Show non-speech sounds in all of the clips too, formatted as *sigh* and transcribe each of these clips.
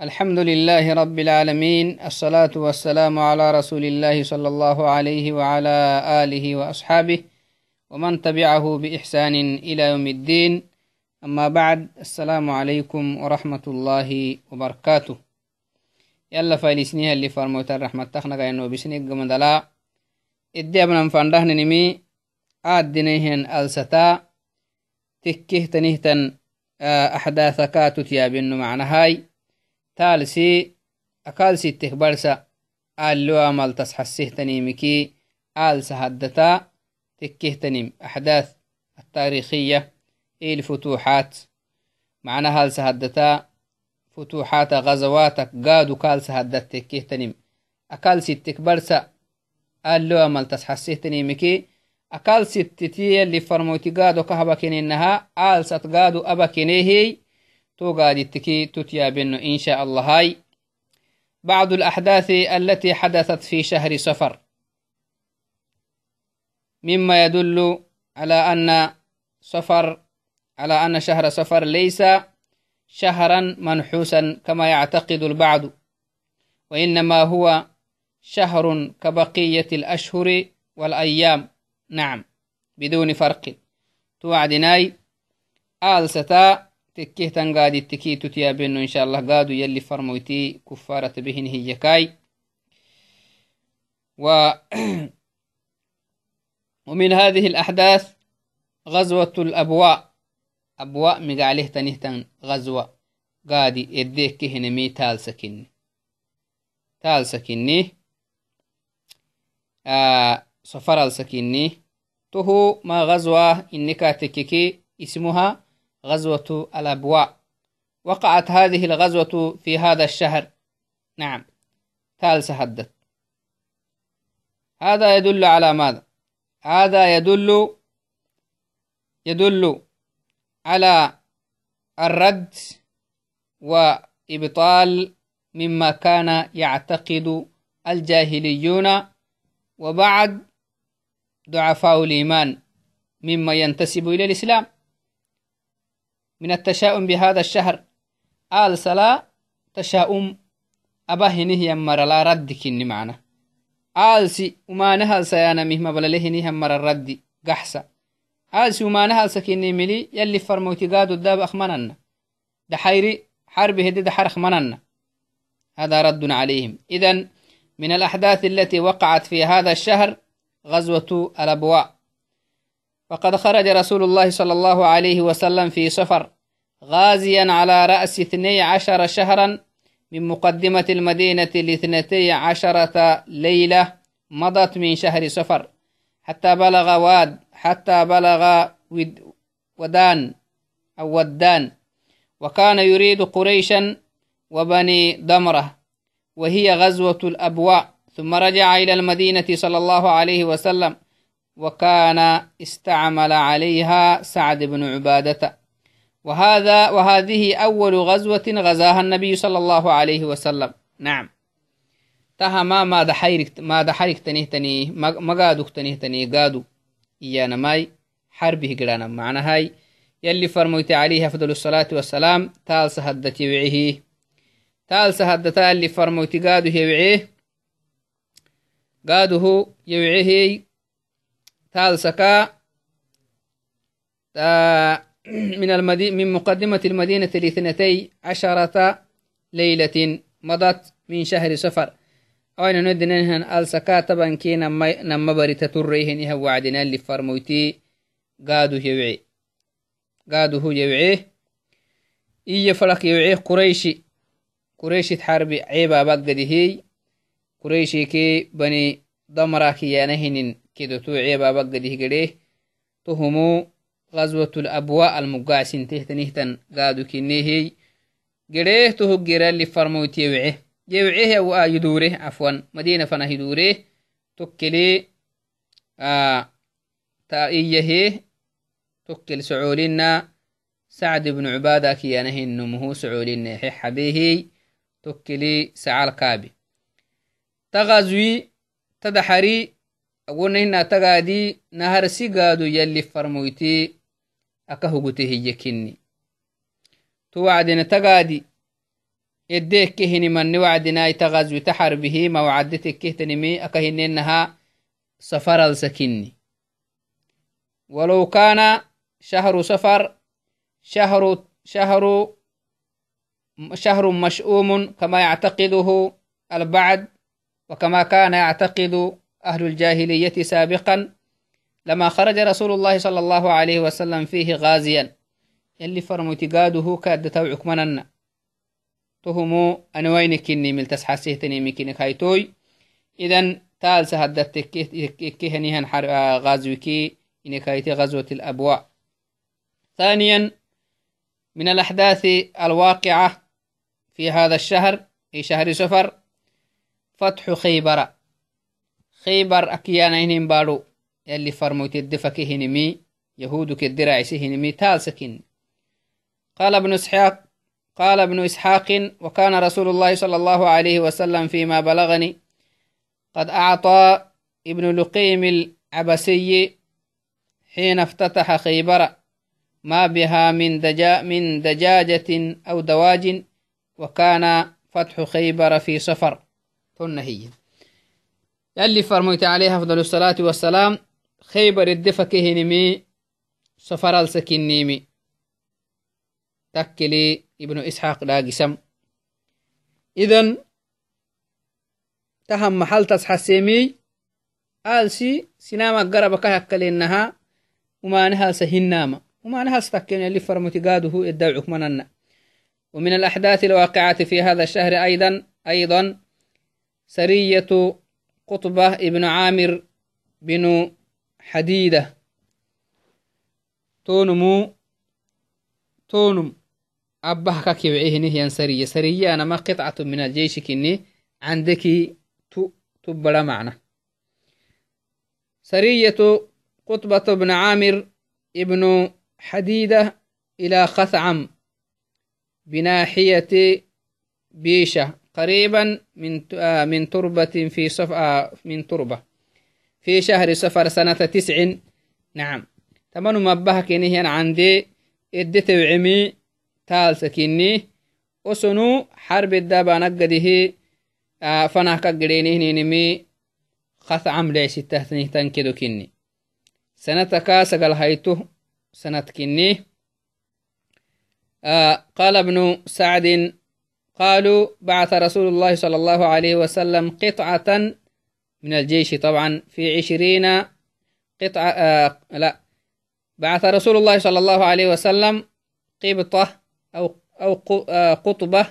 الحمد لله رب العالمين الصلاة والسلام على رسول الله صلى الله عليه وعلى آله وأصحابه ومن تبعه بإحسان إلى يوم الدين أما بعد السلام عليكم ورحمة الله وبركاته يلا فايلسنيها اللي فرموت الرحمة تخنق إنه بسنك مدلا إدي أبنا فاندهن نمي آد دينيهن ألستا تكه تنهتن أحداثكا تتيابن معنى هاي تالسي أكالسي تكبرسا آلو عمل تصحسيه تنيمكي آل سهدتا تكيه تنيم أحداث التاريخية إيه الفتوحات معناها السهدتا فتوحات غزواتك قادو كال سهدت تكيه تنيم أكال ستك برسا آلو عمل تصحسيه تنيمكي أكال ستتي اللي فرموتي قادو كهبا كنينها آل ست قادو أبا كنيهي توغادتكي تتيابن إن شاء الله هاي. بعض الأحداث التي حدثت في شهر صفر. مما يدل على أن صفر على أن شهر صفر ليس شهرا منحوسا كما يعتقد البعض وإنما هو شهر كبقية الأشهر والأيام. نعم بدون فرق. توعدناي. آل ستا تكيه تنقادي التكيتو تيابينو إن شاء الله قادو يلي فرمويتي كفارة بهن هي كاي. و *clears throat* ومن هذه الأحداث غزوة الأبواء. أبواء مقاليه تنهتن غزوة. قادي إديك كهنمي تال سكني تال سكني آه صفر السكني تهو ما غزوة إنك تككي اسمها غزوة الأبواء. وقعت هذه الغزوة في هذا الشهر. نعم. تال سهدت هذا يدل على ماذا؟ هذا يدل يدل على الرد وإبطال مما كان يعتقد الجاهليون. وبعد ضعفاء الإيمان مما ينتسب إلى الإسلام. من التشاؤم بهذا الشهر. آل سلا تشاؤم. أبا هنه يمر لا رد كني معنا. آل سي وما نهل سيانا مهما بلا لهنه يمر الرد قحسا. آل سي وما نهل سكني ملي يلي فرموتي قادو الداب أخمننا. دحيري حرب هدي دحر أخمننا هذا رد عليهم. إذا من الأحداث التي وقعت في هذا الشهر غزوة الأبواء. فقد خرج رسول الله صلى الله عليه وسلم في سفر غازيا على رأس اثني عشر شهرا من مقدمة المدينة لاثنتي عشرة ليلة مضت من شهر سفر حتى بلغ واد حتى بلغ ودان أو ودان. وكان يريد قريشا وبني دمرة وهي غزوة الأبواء. ثم رجع إلى المدينة صلى الله عليه وسلم. وكان استعمل عليها سعد بن عبادة. وهذا وهذه أول غزوة غزاها النبي صلى الله عليه وسلم. نعم. تها ما ما دحيرك ما دحيرك تنيه ما قادوك تنيه قادو. إيانا ماي حربه قرانا معنى هاي. يلي فرميت عليه أفضل الصلاة والسلام تال سهدت يوعيه. تال سهدت اللي فرميت قادو يوعيه. قادو يوعيه تالسكا *clears throat* من المدي من مقدمة المدينة لاثنتي عشرة ليلة مضت من شهر سفر أين ندنهن السكا طبعا كي نما بريتا تريهن يها وعدنا اللي فرموتي. قادو يوعي. قادو هو يوعيه إيه فلك يوعيه قريشي. قريشي تحاربي عيبا بقدي هي. قريشي كي بني ضمراكي يانهن كدو توعي بابا قده قده تهمو غزوة الأبواء المقاسين تهتنهتن قادو كنيهي قده تهو قرى اللي فرموت يوعيه يوعيه أو يدوره عفوا مدينة فنه يدوره. تكلي آه تائية تكل سعولنا سعد بن عبادة كيانه النمه سعولنا حبيه تكلي سعال كابي. تغزوي تدحري. Agonahina tagaadi naharsi gaadu yalli farmoyti aka hugute hiyye kinni. To wacdene tagaadi كهني من وعدنا يتغزو تحربه ما وعدتك كهتنمي أكهننها سفر السكني ولو كان شهر سفر شهر شهر شهر مشؤوم كما يعتقده البعض وكما كان يعتقد أهل الجاهلية سابقا لما خرج رسول الله صلى الله عليه وسلم فيه غازيا. يلي فرمو تقاده كاد توعك مننا تهمو أنوينكني ملتس حسيتني مكينك هايتوي إذن تال سهدت كهنيهن غازوكي. إنك هايتي غزوة الأبواء. ثانيا من الأحداث الواقعة في هذا الشهر في شهر سفر فتح خيبر. خيبر أكيانا هنين بارو. يلي فرموت الدفك هنمي يهود كدرع هنمي تال سكن قال ابن إسحاق قال ابن إسحاق وكان رسول الله صلى الله عليه وسلم فيما بلغني قد أعطى ابن لقيم العبسي حين افتتح خيبر ما بها من دجا من دجاجة أو دواج وكان فتح خيبر في سفر تنهي. يلي فرميت عليه أفضل الصلاة والسلام خيبر الدفك هنمي سفر السكنيمي تكلي ابن إسحاق لاقسم إذن تهم محل تصحسيمي آلسي سينما قربك هكالينها وما نهال سهناما وما نهال ستكين اللي فرمتي قاده الدوعك مننا ومن الأحداث الواقعة في هذا الشهر أيضا أيضا سرية قطبة ابن عامر بن حديدة. تونمو تونم. أبه ككيوعيه نهيان سرية. سرية أنا ما قطعة من الجيش كني عندك تبلا معنى سرية قطبة بن عامر ابن حديدة إلى خثعم بناحية بيشة. قريبا من آه، من تربة في صف آه، من تربة. في شهر صفر سنة تسع. نعم. تمنو مبه كنيه عندي. ادت وعمي تال سكيني. وسنو حرب الدابا نقده. آه، فنه كقرينيه نمي. خث عملي ستة تنكدو كني سنة كاسقل هيتو سنة كني قال ابن سعد قالوا بعث رسول الله صلى الله عليه وسلم قطعة من الجيش طبعا في عشرين قطعة آه لا. بعث رسول الله صلى الله عليه وسلم قبطة أو أو آه، قطبة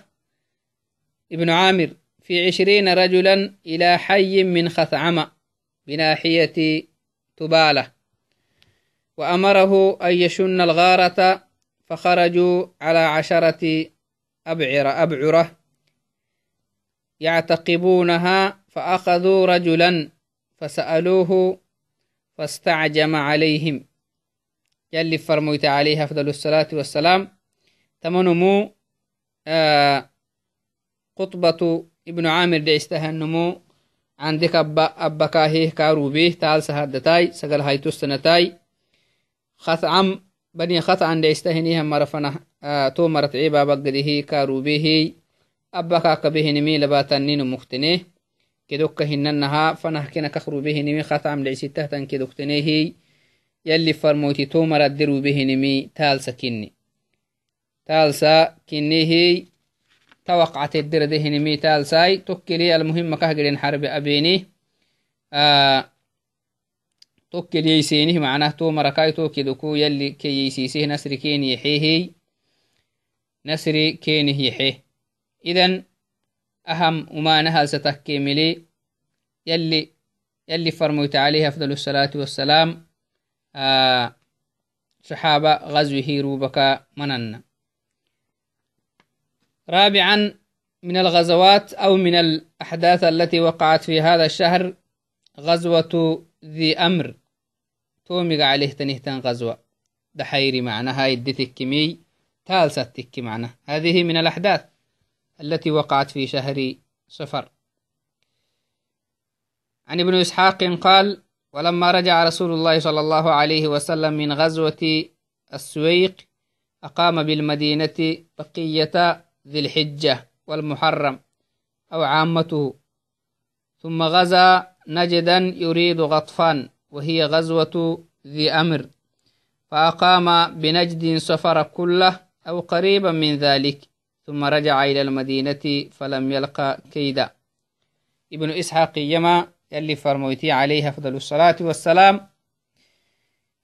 ابن عامر في عشرين رجلا إلى حي من خثعمة بناحية تبالة. وأمره أن يشن الغارة فخرجوا على عشرة أبعرة أبعرة يعتقبونها فأخذوا رجلا فسألوه فاستعجم عليهم. يلي فرميت عليه أفضل الصلاة والسلام. تمنمو آه قطبة ابن عامر دي استهنمو. عندك أبا أبا كاهيه كاروبيه تعال سهدتاي سقل هايتو السنتاي خثعم بني دي استهنيها مرفنا آه تو مرت عيبا بقده كاروبيه أبا كاك به نمي لباتنين مختنيه كدوك هننها فنه كنا كخرو به نمي خثعم دي ستهتن كدوكتنيه يلي فرموتي تو مرت درو به نمي تال سكني تالسا كنيه توقعت الدر دهن ميتال ساي تكلي المهم كهجرين حرب أبيني آه تو كدكو يلي كي يسيسيه نسر كين يحيه نسر كين يحيه إذن أهم وما نهل ستكملي يلي يلي فرموت عليه أفضل الصلاة والسلام آه صحابة غزوة روبك مننا رابعا من الغزوات أو من الأحداث التي وقعت في هذا الشهر غزوة ذي أمر. تومق عليه تنهتن غزوة. دحيري معناها يدتك كمي تالستك معنا. هذه من الأحداث التي وقعت في شهر صفر. عن ابن إسحاق قال ولما رجع رسول الله صلى الله عليه وسلم من غزوة السويق أقام بالمدينة بقية ذي الحجة والمحرم أو عامته. ثم غزا نجدا يريد غطفان وهي غزوة ذي أمر. فأقام بنجد سفر كله أو قريبا من ذلك ثم رجع إلى المدينة فلم يلقى كيدا. ابن إسحاق يما يلي فرمويتي عليه أفضل الصلاة والسلام.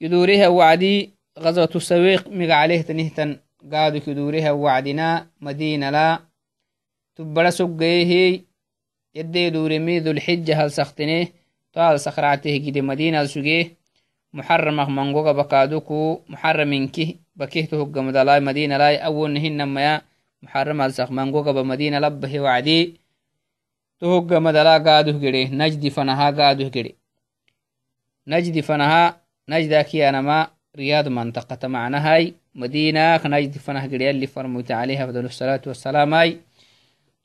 يدوريها وعدي غزوة السويق ميغا عليه تنهتن. قادو يدوريها وعدنا مدينة لا. تبرا سقيه يدي دوري ذو الحجة هل سختنه طال سخرعته جدي مدينة سقيه محرمة منغوغا بكادوكو محرمينكي بكيهتو هقا مدلاي مدينة لاي أول نهن ميا محرم السخ منغوغا بمدينة لبه وعدي. تهقا مدلا قادوه جري نجدي فنها قادوه جري. نجدي فنها نجدا كيانا ما رياض منطقة معناهاي مدينة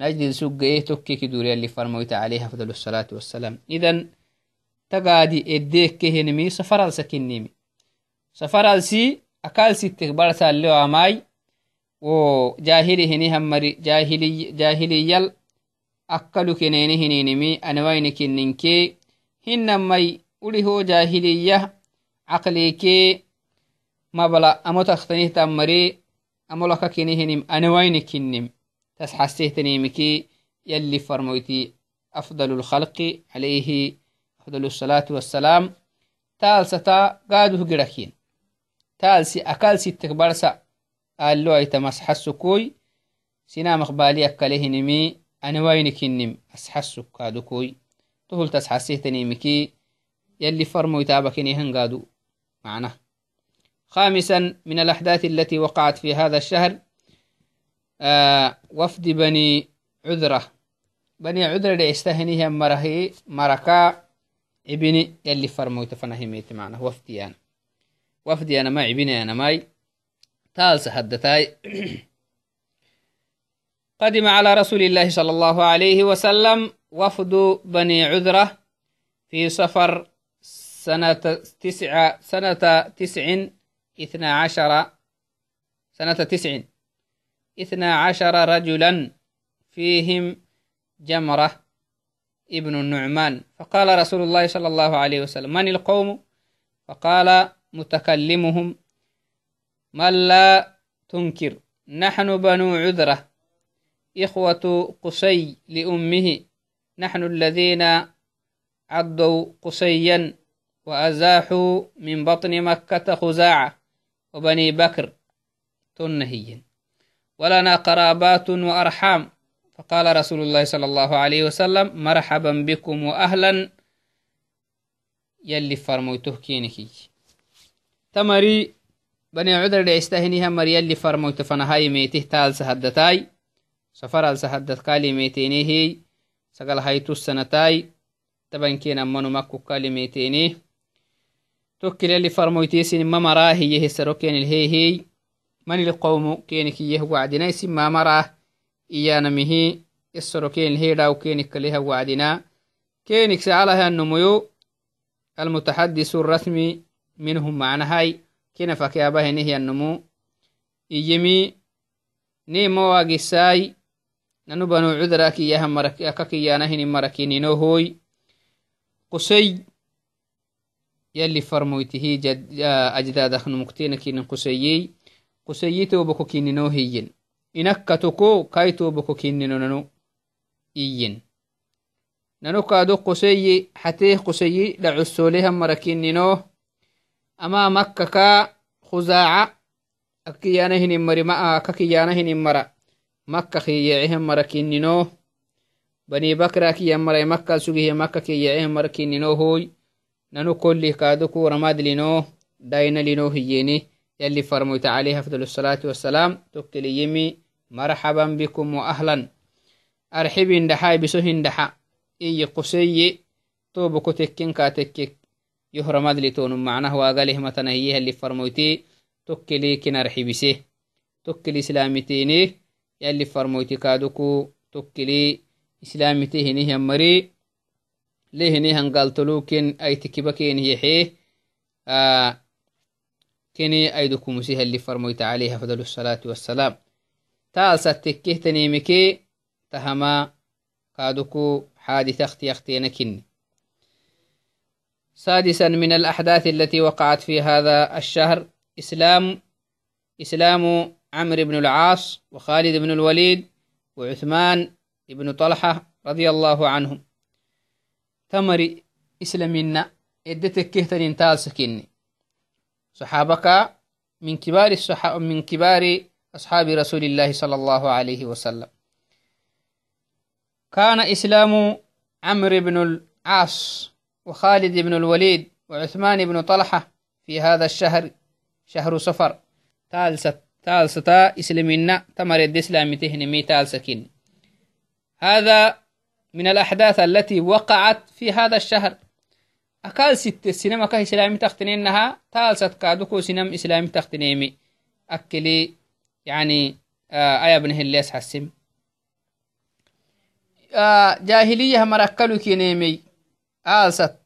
نكل نجدلي سفر ألسا إنكي توكل بكي معنا سفر ألسا مدينة لدورك لها نجدلي سفر نما سفر ألسا كا منغو قبا نجد سوق إيه توكي كدوري اللي فرموتي عليه أفضل الصلاة والسلام إذن تقادي إديك كهنمي سفر ألسا كنمي safaralsi akalsittek barsaleo amai wo jahili hini hammari jahiliyal تسحسيتني مكي يلي فرمويتي أفضل الخلق عليه أفضل الصلاة والسلام. تال ستا قادوه قرخين تال سي أكال سي تكبر سا قالوا أي كوي سينا مخبالي أكاليه نمي. أنا وين كنم؟ أسحسو قادو كوي تهل تسحسيتني مكي يلي فرمو يتابك نيهن قادو معنا. خامسا من الأحداث التي وقعت في هذا الشهر وفد بني عذرة. بني عذرة يستهنيها مرهي مركا ابني يلي فرموا يتفنهميت معناه وفديان يعني. وفدي أنا معي بني أنا ماي تالس حدتاي *clears throat* قدم على رسول الله صلى الله عليه وسلم وفد بني عذرة في سفر سنة تسعة سنة تسع اثنا عشر. سنة تسع. اثنا عشر رجلا فيهم جمرة ابن النعمان. فقال رسول الله صلى الله عليه وسلم من القوم؟ فقال متكلمهم من لا تنكر نحن بنو عذرة إخوة قسي لأمه نحن الذين عضوا قسيا وأزاحوا من بطن مكة خزاعة وبني بكر تنهي ولنا قرابات وأرحام. فقال رسول الله صلى الله عليه وسلم مرحبا بكم وأهلا. يلي فرموته كينكي تمري بني عذر دعستهنها مري اللي فرموت فنهاي ميته تال سهدتاي. سفر السهدت كالي ميتينيه. سقل هايتو السنتاي تبن كين أمانو مكو كالي ميتينيه. توكل اللي فرموتيسين ما مراه هي سروكين الهي هي من القوم كينك يه وعدنا يسم ما مراه إيانا مهي السروكين الهي داو كينك لها وعدنا كينك سعلها النميو المتحدث الرسمي منهم معنهاي كنا فكيابه نهي النمو إيمي نيمو واقساي ننو بنو عذراك إياها مرك توبكو كيني نوهيين إنكتكو كاي توبكو كيني نونو إيين ننو كادو قسيي حتيه قسيي لعسوليها مركيني نوه ama makkaka khuzaaca akkiyanahin mari maa kakiyanahin mara makka kiyecehe mara kinnino bani bakra kiyan mara makka sugihe makka kiyecehe mara kinnino hoy nanu kolli kaduku ramadlino dainalino hiyeni يلي فرميت عليه أفضل الصلاة والسلام تكلي يمي مرحبا بكم وأهلا arxibindaxa ibiso hindaxa iyi quseye toboko tekken ka tekkek yohramadlitonum macnah waagaleh matana hiyehalli farmoyte tokkelikin arxibise tokkeli islamitene yalli farmoyti kaduku tokkeli islamite hinihiammari lehinihan galtoluken aitikibakenihyexe keni aidukumuse halli farmoyta عليه أفضل الصلاة والسلام. تالسا تكهتنيمكي تهما كادوكو حادثة أختي اختينكن سادسا من الأحداث التي وقعت في هذا الشهر إسلام إسلام عمرو بن العاص وخالد بن الوليد وعثمان بن طلحة رضي الله عنهم. تمري إسلامنا إدتك كهتن تالسكني صحابك من كبار الصحابة من كبار أصحاب رسول الله صلى الله عليه وسلم. كان إسلام عمرو بن العاص وخالد بن الوليد وعثمان بن طلحة في هذا الشهر شهر صفر. تالسة تالسة إسلامنا تمر الإسلام تهنمي تالسكين. هذا من الأحداث التي وقعت في هذا الشهر. أكال ست سينما كه إسلامي تختنينها تالسة كادوكو سينم إسلامي تختنيمي. أكلي يعني آه آية بنه الليس حسم. آه جاهلية مركلو كينيمي. آلسة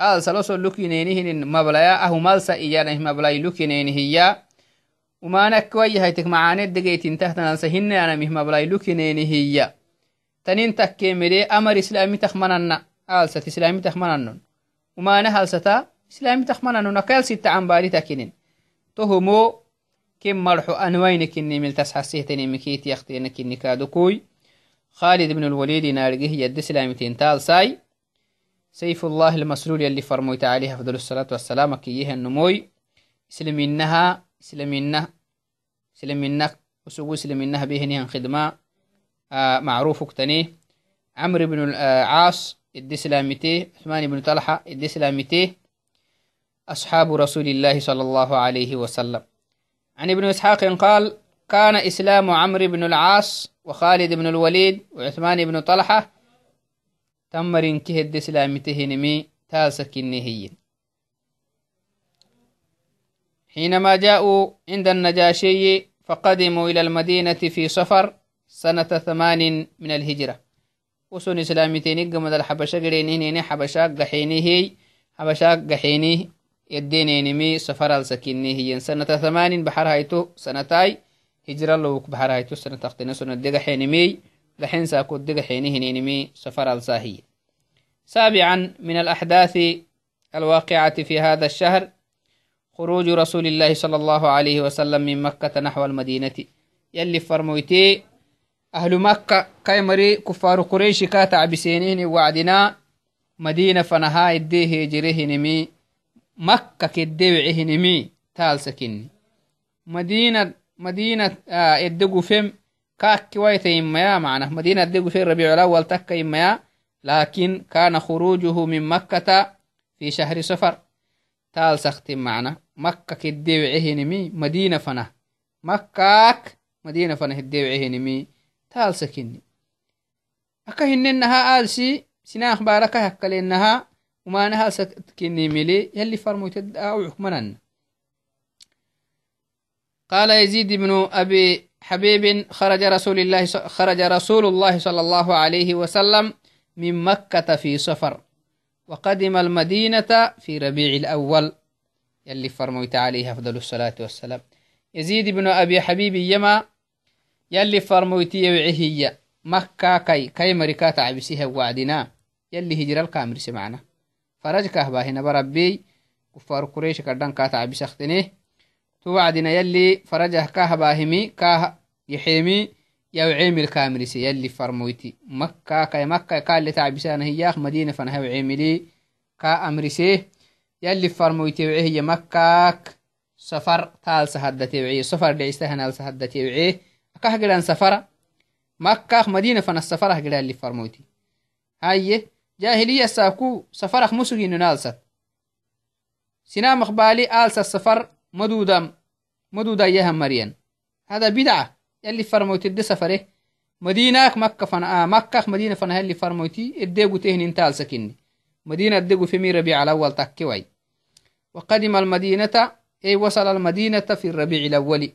آلسة لسو لكينينهن مبلايا. أهو مالسة إيانه مبلاي لكينينهيا وما نكوي هيتك معاني دقيتين تحت نانسا هن أنا مه مبلاي لكينينهيا تنين تكي مري أمر إسلامي تخمنن آلسة إسلامي تخمنن وما نهالسة إسلامي تخمنن نكال ستة عن بالي تكينين تهمو كم مرحو أنوينك إني ملتس حسيتني مكيت يختينك إني كادوكوي خالد بن الوليد نارجه يد سلامتين تال ساي. سيف الله المسلول يلي فرمويت عليه أفضل الصلاة والسلام كيه النموي. سلمينها سلمينه سلمينه وسوق سلمينها بهنها خدمة آه معروف اكتنيه عمرو بن العاص سلامته عثمان بن طلحة سلامته أصحاب رسول الله صلى الله عليه وسلم عن ابن إسحاق قال كان إسلام عمرو بن العاص وخالد بن الوليد وعثمان بن طلحة تمرين كهد إسلامته نمي تاسك النهي حينما جاءوا عند النجاشي فقدموا إلى المدينة في صفر سنة ثمان من الهجرة وسن إسلامتين قمد الحبشة قرينين حبشة قحينيه حبشة قحينيه يدينينمي سفر السكينيه سنة ثمان بحر هايتو سنتاي هجرة لوك بحر هايتو سنة تختنا سنة دقا حينمي لحين ساكو دقا حينيه نينمي سفر الساهي. سابعا من الأحداث الواقعة في هذا الشهر خروج رسول الله صلى الله عليه وسلم من مكة نحو المدينة. يلي فرمويتي أهل مكة كيمري كفار قريش كاتع بسينين وعدنا مدينة فنها إديه جريه نمي مكة كدوعه نمي تال سكني مدينة مدينة آه إدقو فم كاك ويت يا معنى مدينة إدقو في ربيع الأول تك يا لكن كان خروجه من مكة في شهر صفر. تال سختم معنا مكة كدوعه نمي مدينة فنه. مكاك مدينة فنه الدوعه أكهننها آلسي سنا أخبارك هكالنها وما نها سكني ملي يلي فرمو تدعو حكمنا قال يزيد بن أبي حبيب خرج رسول الله خرج رسول الله صلى الله عليه وسلم من مكة في سفر وقدم المدينة في ربيع الأول. يلي فرموت عليه أفضل الصلاة والسلام. يزيد بن أبي حبيب يما يلي فرموت يوعهي مكة كي كي مريكات عبسيها وعدنا. يلي هجر الكامر سمعنا. فرج كهبا هنا بربي. كفار قريش كردان كات عبسختنه توعدنا يلي فرجه كهبا همي كاه يحيمي يوعيم الكامرسي يلي فرمويتي. مكة كي مكة قال تعبسانا هياخ مدينة فنها وعيملي كا أمرسيه يلي فرمويتي وعيه مكاك سفر تال سهدتي وعيه سفر دعيستهنا سهدتي وعيه أكاه قلان سفر مكة مدينة فن السفرة قلان اللي فرمويتي هاي جاهلية ساكو سفرخ مسوغين نالست سنا مخبالي آلس السفر مدودا مدودا يهم مريان. هذا بدعة. يلي فرموت الدي سفره مدينة مكة فنا آه مكة مدينة فنا اللي فرموتي اديقو تهن انتال سكني مدينة اديقو في ربيع الأول تكوي وقدم المدينة أي وصل المدينة في الربيع الأول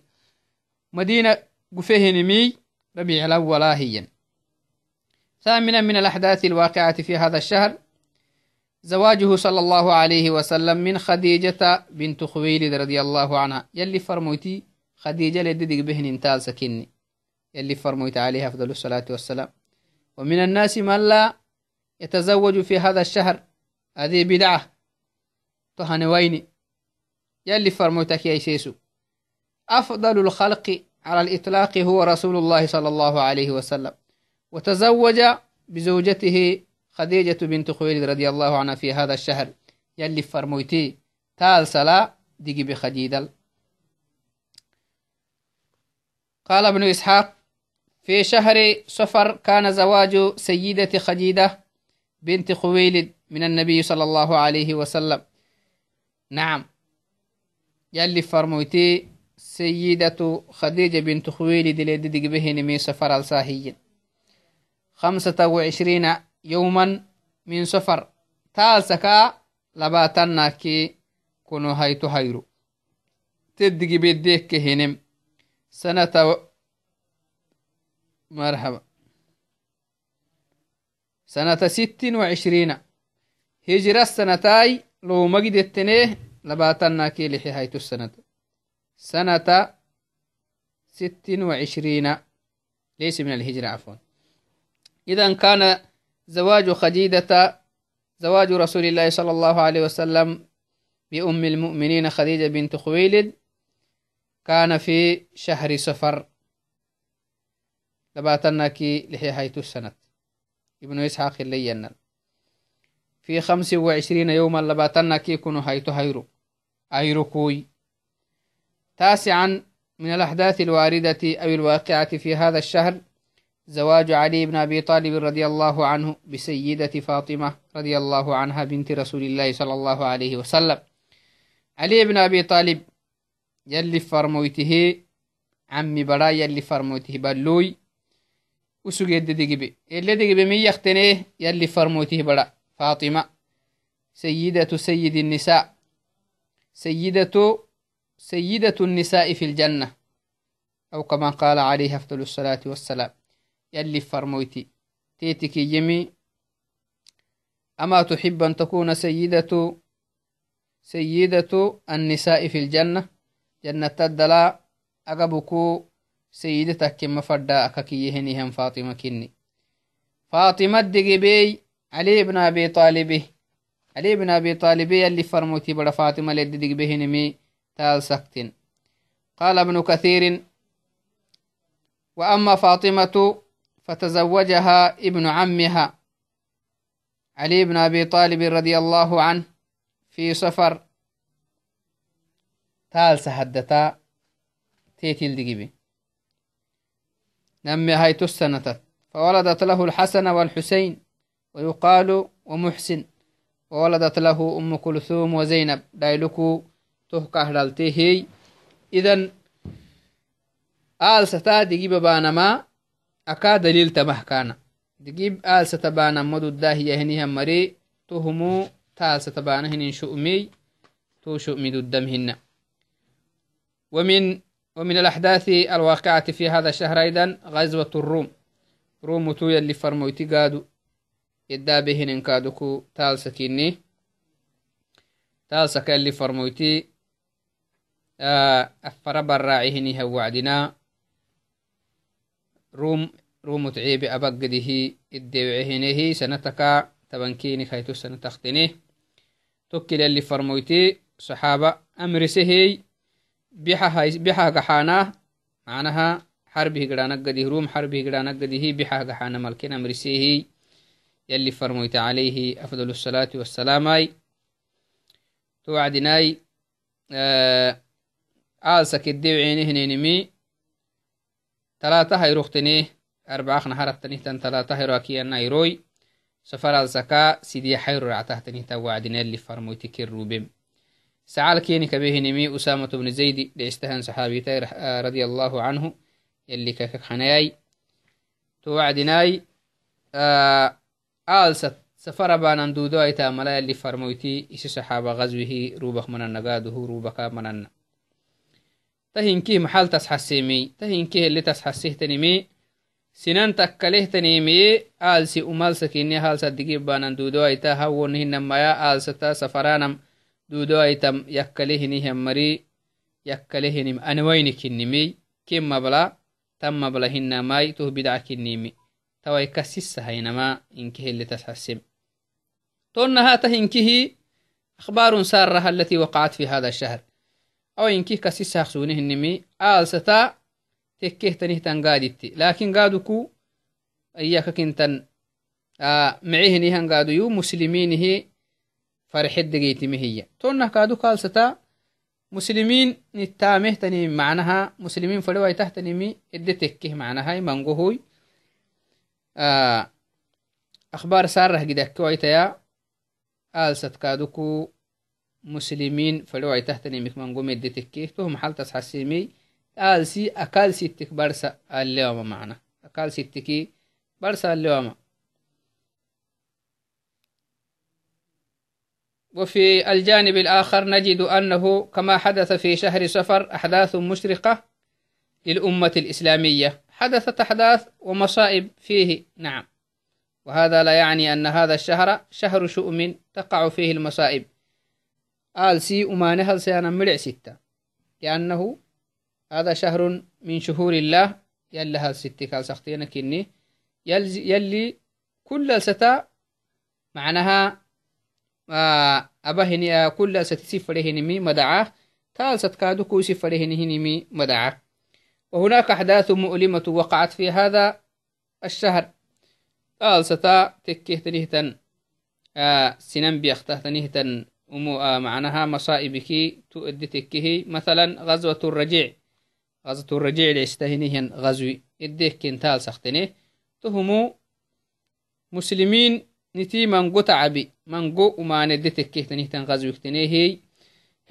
مدينة قفهن مي ربيع الأول هي ثامنا من الأحداث الواقعة في هذا الشهر زواجه صلى الله عليه وسلم من خديجة بنت خويلد رضي الله عنها. يلي فرموتي خديجة لددق بهن انتال سكني. يلي فرموت عليه أفضل الصلاة والسلام. ومن الناس من لا يتزوج في هذا الشهر هذه بدعة. تهن ويني يلي فرموتك يا سيسو أفضل الخلق على الإطلاق هو رسول الله صلى الله عليه وسلم. وتزوج بزوجته خديجة بنت خويلد رضي الله عنها في هذا الشهر. يلي فرموتي تال سلا دقي بخديدل قال ابن إسحاق في شهر صفر كان زواج سيدة خديدة بنت خويلد من النبي صلى الله عليه وسلم. نعم. يلي فرموتي سيدة خديجة بنت خويلد لددق بهن من سفر الساهي خمسة وعشرين يوما من سفر. تالسكا لباتناكي كنو هيتو هيرو تدقي بيديك كهنم. سنة مرحبا. سنة ست وعشرين. هجرة السنتاي لو مجد التنيه لباتنا كي لحي هايتو السنة سنة ست وعشرين. ليس من الهجرة عفوا. إذا كان زواج خديجة زواج رسول الله صلى الله عليه وسلم بأم المؤمنين خديجة بنت خويلد كان في شهر سفر لباتناكي لحي هايتو السنة. ابن إسحاق اللي ينال. في خمس وعشرين يوما لباتناكي كنو هايتو هيرو. أيرو كوي. تاسعا من الأحداث الواردة أو الواقعة في هذا الشهر زواج علي بن أبي طالب رضي الله عنه بسيدة فاطمة رضي الله عنها بنت رسول الله صلى الله عليه وسلم. علي بن أبي طالب يلي فرمويته عمي برا يلي فرمويته بلوي وسجد دقبي. اللي دقبي من يختنيه يلي فرمويته برا. فاطمة سيدة سيد النساء سيدة سيدة النساء في الجنة. أو كما قال عليه أفضل الصلاة والسلام. يلي فرمويتي. تيتك يمي أما تحب أن تكون سيدة سيدة النساء في الجنة؟ جنة الدلاء. أقبكو سيدتك كما فدا أككيهنهم فاطمة كني. فاطمة دقبي علي بن أبي طالب علي بن أبي طالب يلي فرموتي بڑا فاطمة لدي دقبهنمي تال سكتن قال ابن كثير وأما فاطمة فتزوجها ابن عمها علي بن أبي طالب رضي الله عنه في سفر. تال سهدتا تيتيل دقيبي. نمي هاي تسنتت. فولدت له الحسن والحسين ويقال ومحسن. وولدت له أم كلثوم وزينب. دايلكو أكا دليل تمه كان دقيب آل ستبانا مدو الداهية هنيها مري تهمو تال ستبانا هنين شؤمي تو شؤمي الدمهن ومن ومن الأحداث الواقعة في هذا الشهر أيضا غزوة الروم روم تو يلي فرمويتي قادو إدا بهن انكادوكو تال سكيني تال سكا اللي فرمويتي أفر براعيهني هو وعدنا روم روم تعيبي أبقده الدوعهنه سنتكا تبنكيني خيتو سنتختنه. توكل اللي فرمويتي صحابة أمر سهي بيحا قحانا. معناها حربه قرانك قده. روم حربه قرانك قده. بيحا قحانا ملكنا أمر سهي يلي فرمويت عليه أفضل الصلاة والسلام توعدناي آه النايروي سفر الزكاة سيدي حيرو رعتهتني توعدنا اللي فرمويتي كيروبيم سعال كيني كبيه نمي أسامة بن زيد لإستهان صحابي رضي الله عنه. اللي كك خناي to wacdinaai aalsat safara banan dudo aita mala yalli farmoyti isi saxaaba gazwihi rubak manannagaaduhu rubaka mananna tahinkih maxal tas xaseemey tahinkih eli tas xasehtanimi sinan takkalehtanimiye aalsi umalsakini halsa digib banan dudo aita hawonhinamaya aalsata safaranam dudo aitam yakkalehinihyammari yakkalehinim anwaynikinimi kin mabla tan mabla hinamai tuh bidca kinimi tawai kasissahainama inki heli tasxasim تونها تهنكه أخبار سارة التي وقعت في هذا الشهر أو إنكه كسيسها خسونه النمي آل ستا تكيه تنه تنقادت لكن قادوكو أياك كنتن آه معيه نيهان قادو يو مسلمين هي فرحت دقيتي مهية. تونه قادو قال ستا مسلمين نتامه تني معناها مسلمين فلوى تحتني مكمان قوم تهم حال تسحسيمي آلسي أكال ستك برسا اليوم معنا. أكال ستكي برسا اليوم وفي الجانب الآخر نجد أنه كما حدث في شهر سفر أحداث مشرقة للأمة الإسلامية. حدثت أحداث ومصائب فيه نعم. وهذا لا يعني أن هذا الشهر شهر شؤم تقع فيه المصائب. آل سي أمانها سيانا مرع ستة؟ لأنه هذا شهر من شهور الله يلي هال ستة قال سختينا كني. يلي كل ستا معناها آه، أبهني كل ستسي فرهنمي مدعاه تال ستكادو كوسي فرهنهنمي مدعاه وهناك أحداث مؤلمة وقعت في هذا الشهر. آلستا تكهتنهتن آه سنن بيختهتنهتن آه معناها مصائبك تؤدي تكه مثلا غزوة الرجيع. غزوة الرجيع ليستهنهن غزوي إديه كنتال سختنه. تهمو مسلمين نتي منقو تعبي. منقو وما ندي تكهتنهتن غزوي اكتنيه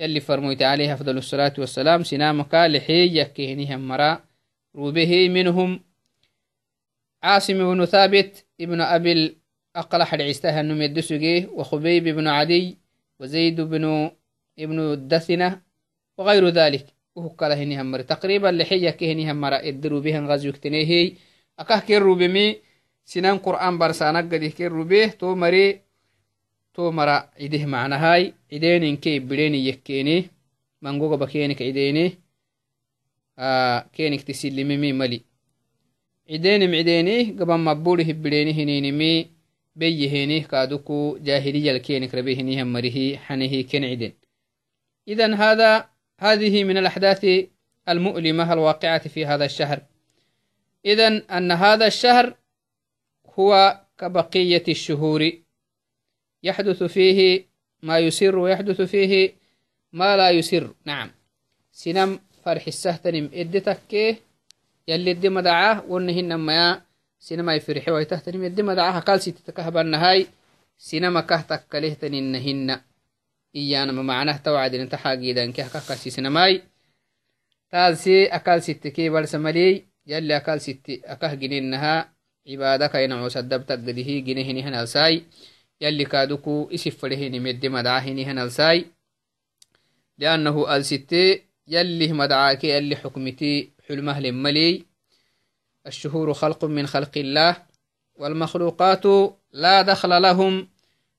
يلي فرميت عليه أفضل الصلاة والسلام. سنامك لحي يكهنهم مرا. روبه منهم عاصم بن ثابت ابن أبي الأقلح العيستها النم يدسجيه وخبيب بن عدي وزيد بن ابن الدثنة وغير ذلك. وهو قال هني تقريبا لحية كهني همر. ادروا بها غزو كتنيه أكاه كيرو بمي سنان قرآن برسانك قد كيرو به تو مري. تو مرا عيده معنا هاي. عيدين إنكي بليني يكيني. منقوق بكينك عيديني. آه كينك تسلمي ملي. cidenim cidenih gaban maburi hibbideeni hininimi beyyehenih kaaduku jahiliyalkenik rabe hinihan marihi xanihi ken ciden إذن هذا هذه من الأحداث المؤلمة الواقعة في هذا الشهر. إذن أن هذا الشهر هو كبقية الشهور. يحدث فيه ما يسر ويحدث فيه ما لا يسر. نعم. سنم فرح السهتنم إدتك يلي الدي مدعاه ونهن ميا سينما يفرحي ويتهتنم الدي مدعاه قال سيتتكه بنهاي سينما كهتك كلهتن إنهن إيانا ما معناه توعد إن تحاقيدا كه كاسي سينماي. تالسي أكال ستكي برسملي يلي أكال ستي أكه جنينها عبادك ينعو سدبتك قده جنيهن هنالساي يلي كادوكو الشهور خلق من خلق الله والمخلوقات لا دخل لهم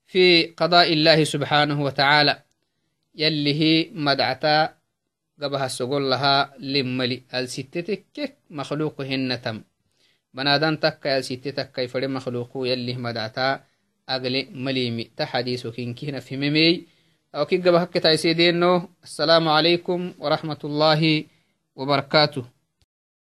في قضاء الله سبحانه وتعالى. يلي هي مدعتا قبها السقول لها لملي. الستتك مخلوق هنتم بنادان تكا الستتك كيف مخلوق يلي مدعتا أغلي مليمي تحديثك إن في ممي أو كي قبها كتايسيدينو السلام عليكم ورحمة الله وبركاته.